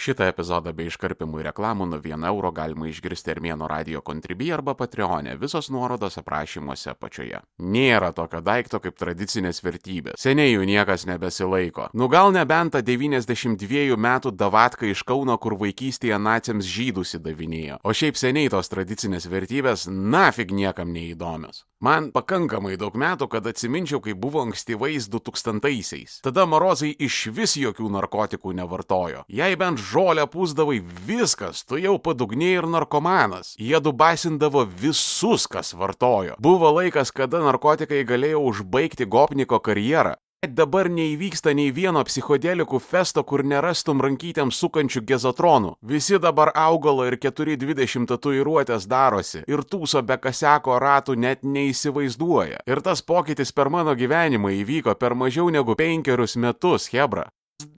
Šitą epizodą bei iškarpimų ir reklamų nuo 1 euro galima išgirsti Armėno radio kontribį arba Patreonė, visos nuorodos aprašymuose apačioje. Nėra tokio daikto kaip tradicinės vertybės. Seniai jų niekas nebesilaiko. Nu gal nebent ta 92 metų davatka iš Kauno, kur vaikystėje naciams žydus įdavinėjo. O šiaip seniai tos tradicinės vertybės nafig niekam neįdomios. Man pakankamai daug metų, kad atsiminčiau, kai buvo ankstyvais 2000-aisiais. Tada Morozai iš vis jokių narkotikų nevartojo. Jei bent žolę pūsdavai viskas, tu jau padugnėjai ir narkomanas. Jie dubasindavo visus, kas vartojo. Buvo laikas, kada narkotikai galėjo užbaigti gopniko karjerą. Dabar neįvyksta nei vieno psichodelikų festo, kur nerastum rankytėm sukančių gezotronų. Visi dabar augalo ir 420 tatuiruotės darosi ir tūso be kaseko ratų net neįsivaizduoja. Ir tas pokytis per mano gyvenimą įvyko per mažiau negu penkerius metus, Hebra.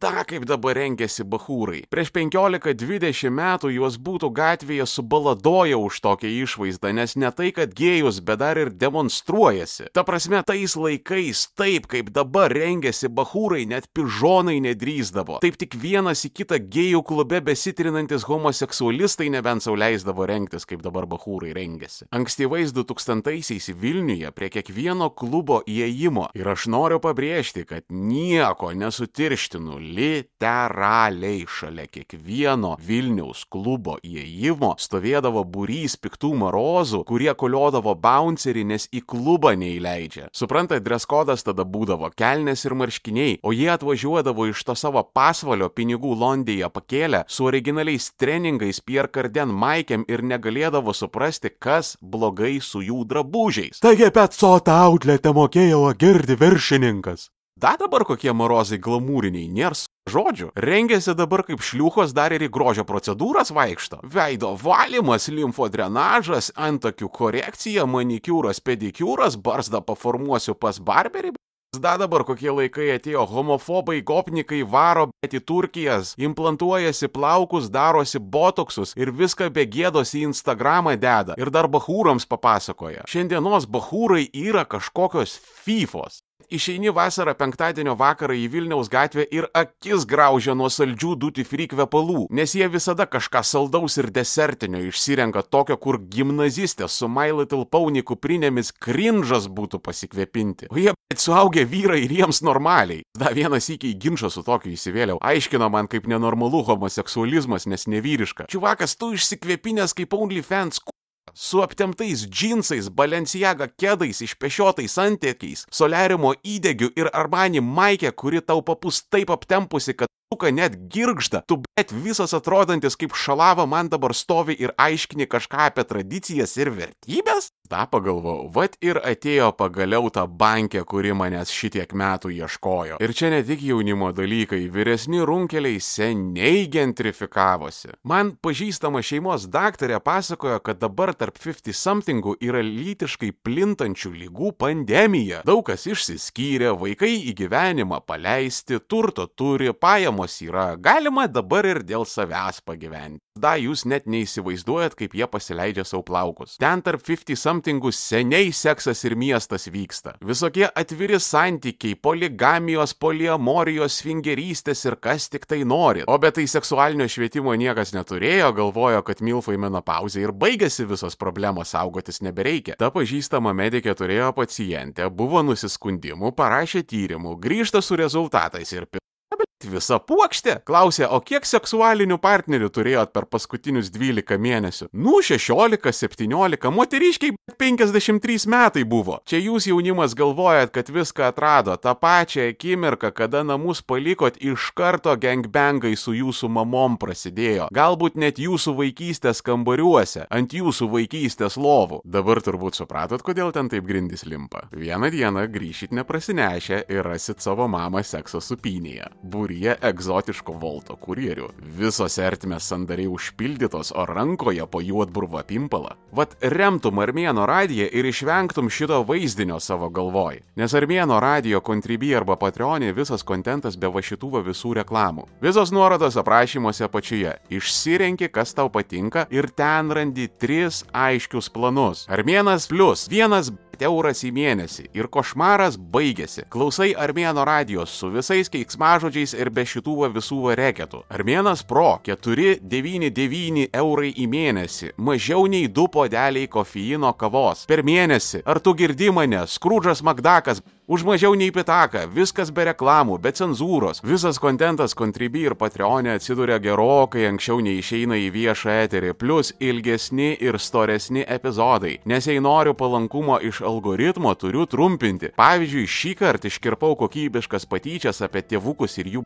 Da kaip dabar rengiasi bahūrai. Prieš 15-20 metų juos būtų gatvėje subaladoję už tokią išvaizdą, nes ne tai, kad gėjus, bet dar ir demonstruojasi. Ta prasme, tais laikais, taip kaip dabar rengiasi bahūrai, net pižonai nedrįzdavo. Taip tik vienas į kitą gėjų klube besitrinantis homoseksualistai nebent sauliaisdavo rengtis, kaip dabar bahūrai rengiasi. Ankstyvais 2000-aisiais Vilniuje prie kiekvieno klubo įėjimo ir aš noriu pabrėžti, kad nieko nesutirštinu literaliai šalia kiekvieno Vilniaus klubo įėjimo stovėdavo būrys piktų marozų, kurie koliodavo bouncerį, nes į klubą neįleidžia. Suprantat, dreskodas tada būdavo kelnes ir marškiniai, o jie atvažiuodavo iš to savo pasvalio pinigų Londėje pakėlę su originaliais treningais Pierre Carden Maikiam ir negalėdavo suprasti, kas blogai su jų drabužiais. Taigi apie sotą outletą mokėjo girdi viršininkas. Da dabar kokie morozai glamūriniai, nėra žodžių. Rengėsi dabar kaip šliuchos dar ir į grožio procedūras vaikšto. Veido valymas, limfodrenažas, antakių korekcija, manikiūras, pedikiūras, barzdą paformuosiu pas barberį. Da dabar kokie laikai atėjo, homofobai, gopnikai varo bet į Turkijas, implantuojasi plaukus, darosi botoksus ir viską be gėdos į Instagramą deda ir dar bahūrams papasakoja. Šiandienos bahūrai yra kažkokios fifos. Išeini vasarą penktadienio vakarą į Vilniaus gatvę ir akis graužia nuo saldžių duty free kvepalų, nes jie visada kažką saldaus ir desertinio išsirenka tokio, kur gimnazistė su My Little Pony kuprinėmis krinžas būtų pasikvepinti. O jie, suaugę vyrai ir jiems normaliai. Da vienas iki į ginčą su tokiu įsivėliau. Aiškino man kaip nenormalu homoseksualizmas, nes nevyriška. Čiuvakas, tu išsikvepinęs kaip OnlyFans su aptemtais džinsais, balenciaga kėdais, išpešiotais antiekiais, solariumo įdegiu ir armani maikė, kuri tau papus taip aptempusi, kad tuka net girgžda, tu bet visas atrodantis kaip šalava man dabar stovi ir aiškini kažką apie tradicijas ir vertybės? Ta pagalvojau, vad ir atėjo pagaliau ta bankė, kuri manęs šitiek metų ieškojo. Ir čia ne tik jaunimo dalykai, vyresni runkeliai seniai gentrifikavosi. Man pažįstama šeimos daktarė pasakojo, kad dabar tarp 50 somethingų yra lytiškai plintančių lygų pandemija. Daug kas išsiskyrė, vaikai į gyvenimą paleisti, turto turi, pajamos yra, galima dabar ir dėl savęs pagyventi. Da, jūs net neįsivaizduojat, kaip jie pasileidžia savo plaukus. Ten tarp 50 somethingų seniai seksas ir miestas vyksta. Visokie atviri santykiai, poligamijos, poliamorijos, svingerystės ir kas tik tai nori. O bet tai seksualinio švietimo niekas neturėjo, galvojo, kad milfai menopauzė ir baigėsi visos problemos, saugotis nebereikia. Ta pažįstama medikė turėjo pacientę, buvo nusiskundimų, parašė tyrimų, grįžta su rezultatais ir Visa puokštė? Klausė, o kiek seksualinių partnerių turėjot per paskutinius 12 mėnesių? Nu, 16, 17, moteriškiai 53 metai buvo. Čia jūs jaunimas galvojat, kad viską atrado. tą pačią akimirką, kada namus palikot, iš karto gangbangai su jūsų mamom prasidėjo. Galbūt net jūsų vaikystės kambariuose, ant jūsų vaikystės lovų. Dabar turbūt supratot, kodėl ten taip grindis limpa. Vieną dieną grįšit neprasinešę ir rasit savo mamą sekso supinėje. Būryje egzotiško volto kurierių. Visos ertmės sandariai užpildytos, o rankoje po juodburvą pimpalą. Vat remtum Armėno radiją ir išvengtum šito vaizdinio savo galvoj. Nes Armėno radio kontribį arba patreonė visas kontentas be va šitų va visų reklamų. Visos nuorodos aprašymuose apačioje. Išsirenki, kas tau patinka ir ten randi tris aiškius planus. Armėnas plus vienas euras į mėnesį ir košmaras baigėsi. Klausai Armėno radijos su visais keiksmažodžiais ir be šitų visų reketų. Armėnas Pro 499 eurai į mėnesį, mažiau nei 2 podeliai kofeino kavos per mėnesį. Ar tu girdi mane? Skrūdžas Magdakas Už mažiau nei pitaką, viskas be reklamų, be cenzūros. Visas kontentas Contribui ir Patreonė atsiduria gerokai anksčiau nei išeina į viešą eterį, plus ilgesni ir storesni epizodai. Nes jei noriu palankumo iš algoritmo, turiu trumpinti. Pavyzdžiui, šį kartą iškirpau kokybiškas patyčias apie tėvukus ir jų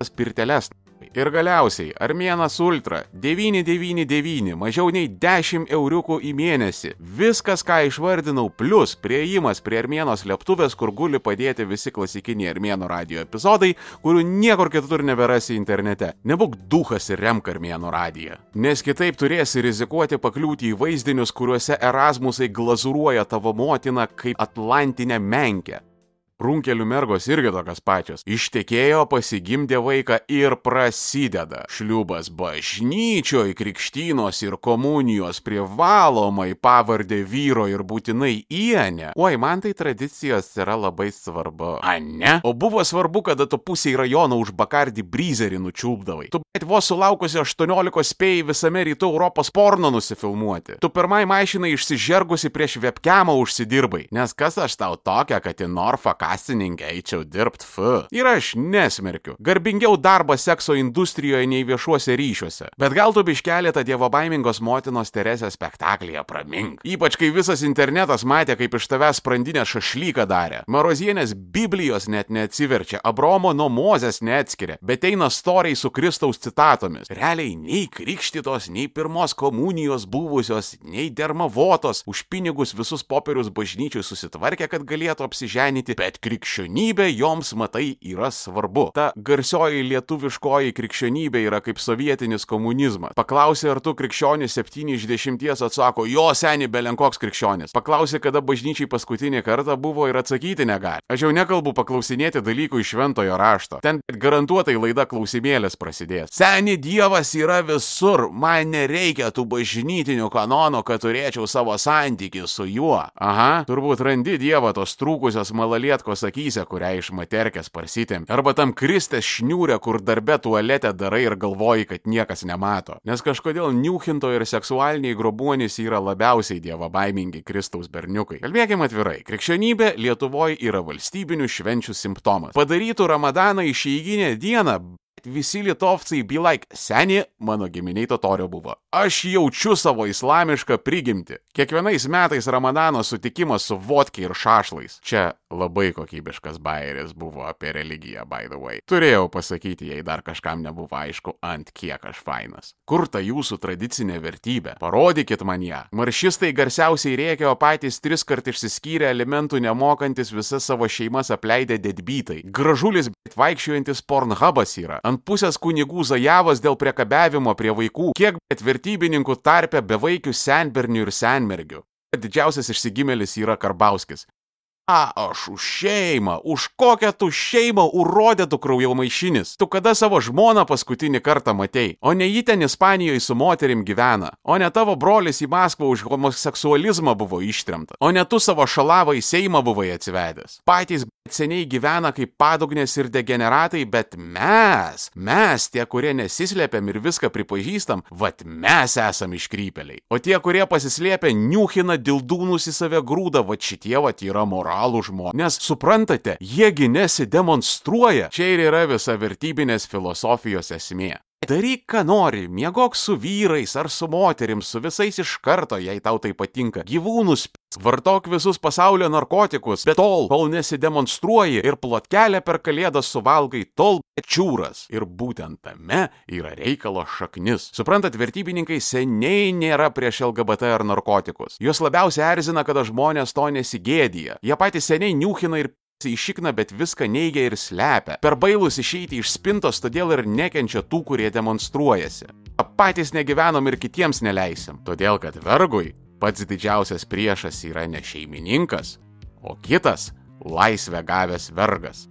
spirteles. Ir galiausiai, Armėnas Ultra 999, mažiau nei 10 euriukų į mėnesį. Viskas, ką išvardinau, plus prieimas prie Armėnos lėktuvės, kur guli padėti visi klasikiniai Armėno radio epizodai, kurių niekur kitur neberasi internete. Nebūk duhas ir remk Armėno radiją. Nes kitaip turėsi rizikuoti pakliūti į vaizdinius, kuriuose Erasmusai glazuruoja tavo motiną kaip Atlantinę menkę. Runkelių mergos irgi tokios pačios. Ištekėjo, pasigimdė vaiką ir prasideda. Šliubas bažnyčioje, krikštynos ir komunijos privalomai pavardė vyro ir būtinai ienė. Oi, man tai tradicijos yra labai svarbu. A ne? O buvo svarbu, kada tu pusiai rajono už bakardį bryzerį nučiūpdavai. Tu bet vos sulaukusi 18 spėjai visame rytų Europos porno nusifilmuoti. Tu pirmai mašinai išsižergusi prieš webcamą užsidirbai. Nes kas aš tau tokia, kad į Norfolk kasininkė eičiau dirbt, f. Ir aš nesmerkiu. Garbingiau darbą sekso industrijoje nei viešuose ryšiuose. Bet gal tu biškelė tą dievo baimingos motinos Teresės spektaklyje pramink. Ypač kai visas internetas matė, kaip iš tavęs sprandinę šašlyką darė. Marozienės Biblijos net neatsiverčia, Abromo nuo Mozės neatskiria, bet eina storiai su Kristaus citatomis. Realiai nei krikštytos, nei pirmos komunijos buvusios, nei dermavotos, už pinigus visus popierius bažnyčiui susitvarkė, kad galėtų apsiženyti, bet krikščionybė joms, matai, yra svarbu. Ta garsioji lietuviškoji krikščionybė yra kaip sovietinis komunizmas. Paklausė, ar tu krikščionis 7 iš 10 atsako, jo seniai belenkoks krikščionis. Paklausė, kada bažnyčiai paskutinį kartą buvo ir atsakyti negali. Aš jau nekalbu paklausinėti dalykų iš šventojo rašto. Ten garantuotai laida klausimėlės prasidės. Seni dievas yra visur, man nereikia tų bažnytinių kanonų, kad turėčiau savo santykių su juo. Aha, turbūt randi dievą tos trūkusios malalietkos akyse, kurią iš materkės parsitėm. Arba tam kristės šniūrė, kur darbe tualete darai ir galvoji, kad niekas nemato. Nes kažkodėl niuchinto ir seksualiniai grobuonys yra labiausiai dievo baimingi Kristaus berniukai. Kalbėkime atvirai, krikščionybė Lietuvoje yra valstybinių švenčių simptomas. Padarytų ramadaną išeiginę dieną, visi lietovcai be like, seni, mano giminiai totorio buvo. Aš jaučiu savo islamišką prigimtį. Kiekvienais metais Ramadano sutikimas su vodkiai ir šašlais. Čia labai kokybiškas bairis buvo apie religiją, by the way. Turėjau pasakyti, jei dar kažkam nebuvo aišku, ant kiek aš fainas. Kur ta jūsų tradicinė vertybė? Parodykit man ją. Maršistai garsiausiai rėkė, o patys tris kart išsiskyrė elementų nemokantis visas savo šeimas apleidę dedbytai. Gražulis, bet vaikščiojantis pornhubas yra. Ant pusės kunigų zajavas dėl priekabiavimo prie vaikų. Kiek vertybininkų tarpe bevaikių senbernių ir senmergių. Didžiausias išsigimėlis yra Karbauskis. A, aš už šeimą, už kokią tu šeimą urodė tu kraujomaišinis. Tu kada savo žmoną paskutinį kartą matei, o ne jį ten Ispanijoje su moterim gyvena, o ne tavo brolis į Maskvą už homoseksualizmą buvo ištremta, o ne tu savo šalavą į Seimą buvai atsivedęs. Patys seniai gyvena kaip padugnės ir degeneratai, bet mes, mes tie, kurie nesislėpiam ir viską pripažįstam, vad mes esam iškrypeliai. O tie, kurie pasislėpia, niuhina dildūnus į save grūdą, vad šitie vad yra moralų žmonės. Nes suprantate, jiegi nesidemonstruoja. Čia ir yra visa vertybinės filosofijos esmė. Daryk, ką nori, miegok su vyrais ar su moterim, su visais iš karto, jei tau tai patinka. Gyvūnus, vartok visus pasaulio narkotikus, bet tol, kol nesidemonstruoji ir plotkelę per kalėdas suvalgai, tol čiūras. Ir būtent tame yra reikalo šaknis. Suprantat, vertybininkai seniai nėra prieš LGBT ar narkotikus. Juos labiausiai erzina, kada žmonės to nesigėdija. Jie patys seniai niuchina ir įšikna, bet viską neigia ir slepia. Per bailus išeiti iš spintos, todėl ir nekenčia tų, kurie demonstruojasi. Patys negyvenom ir kitiems neleisim, todėl kad vergui pats didžiausias priešas yra ne šeimininkas, o kitas laisvę gavęs vergas.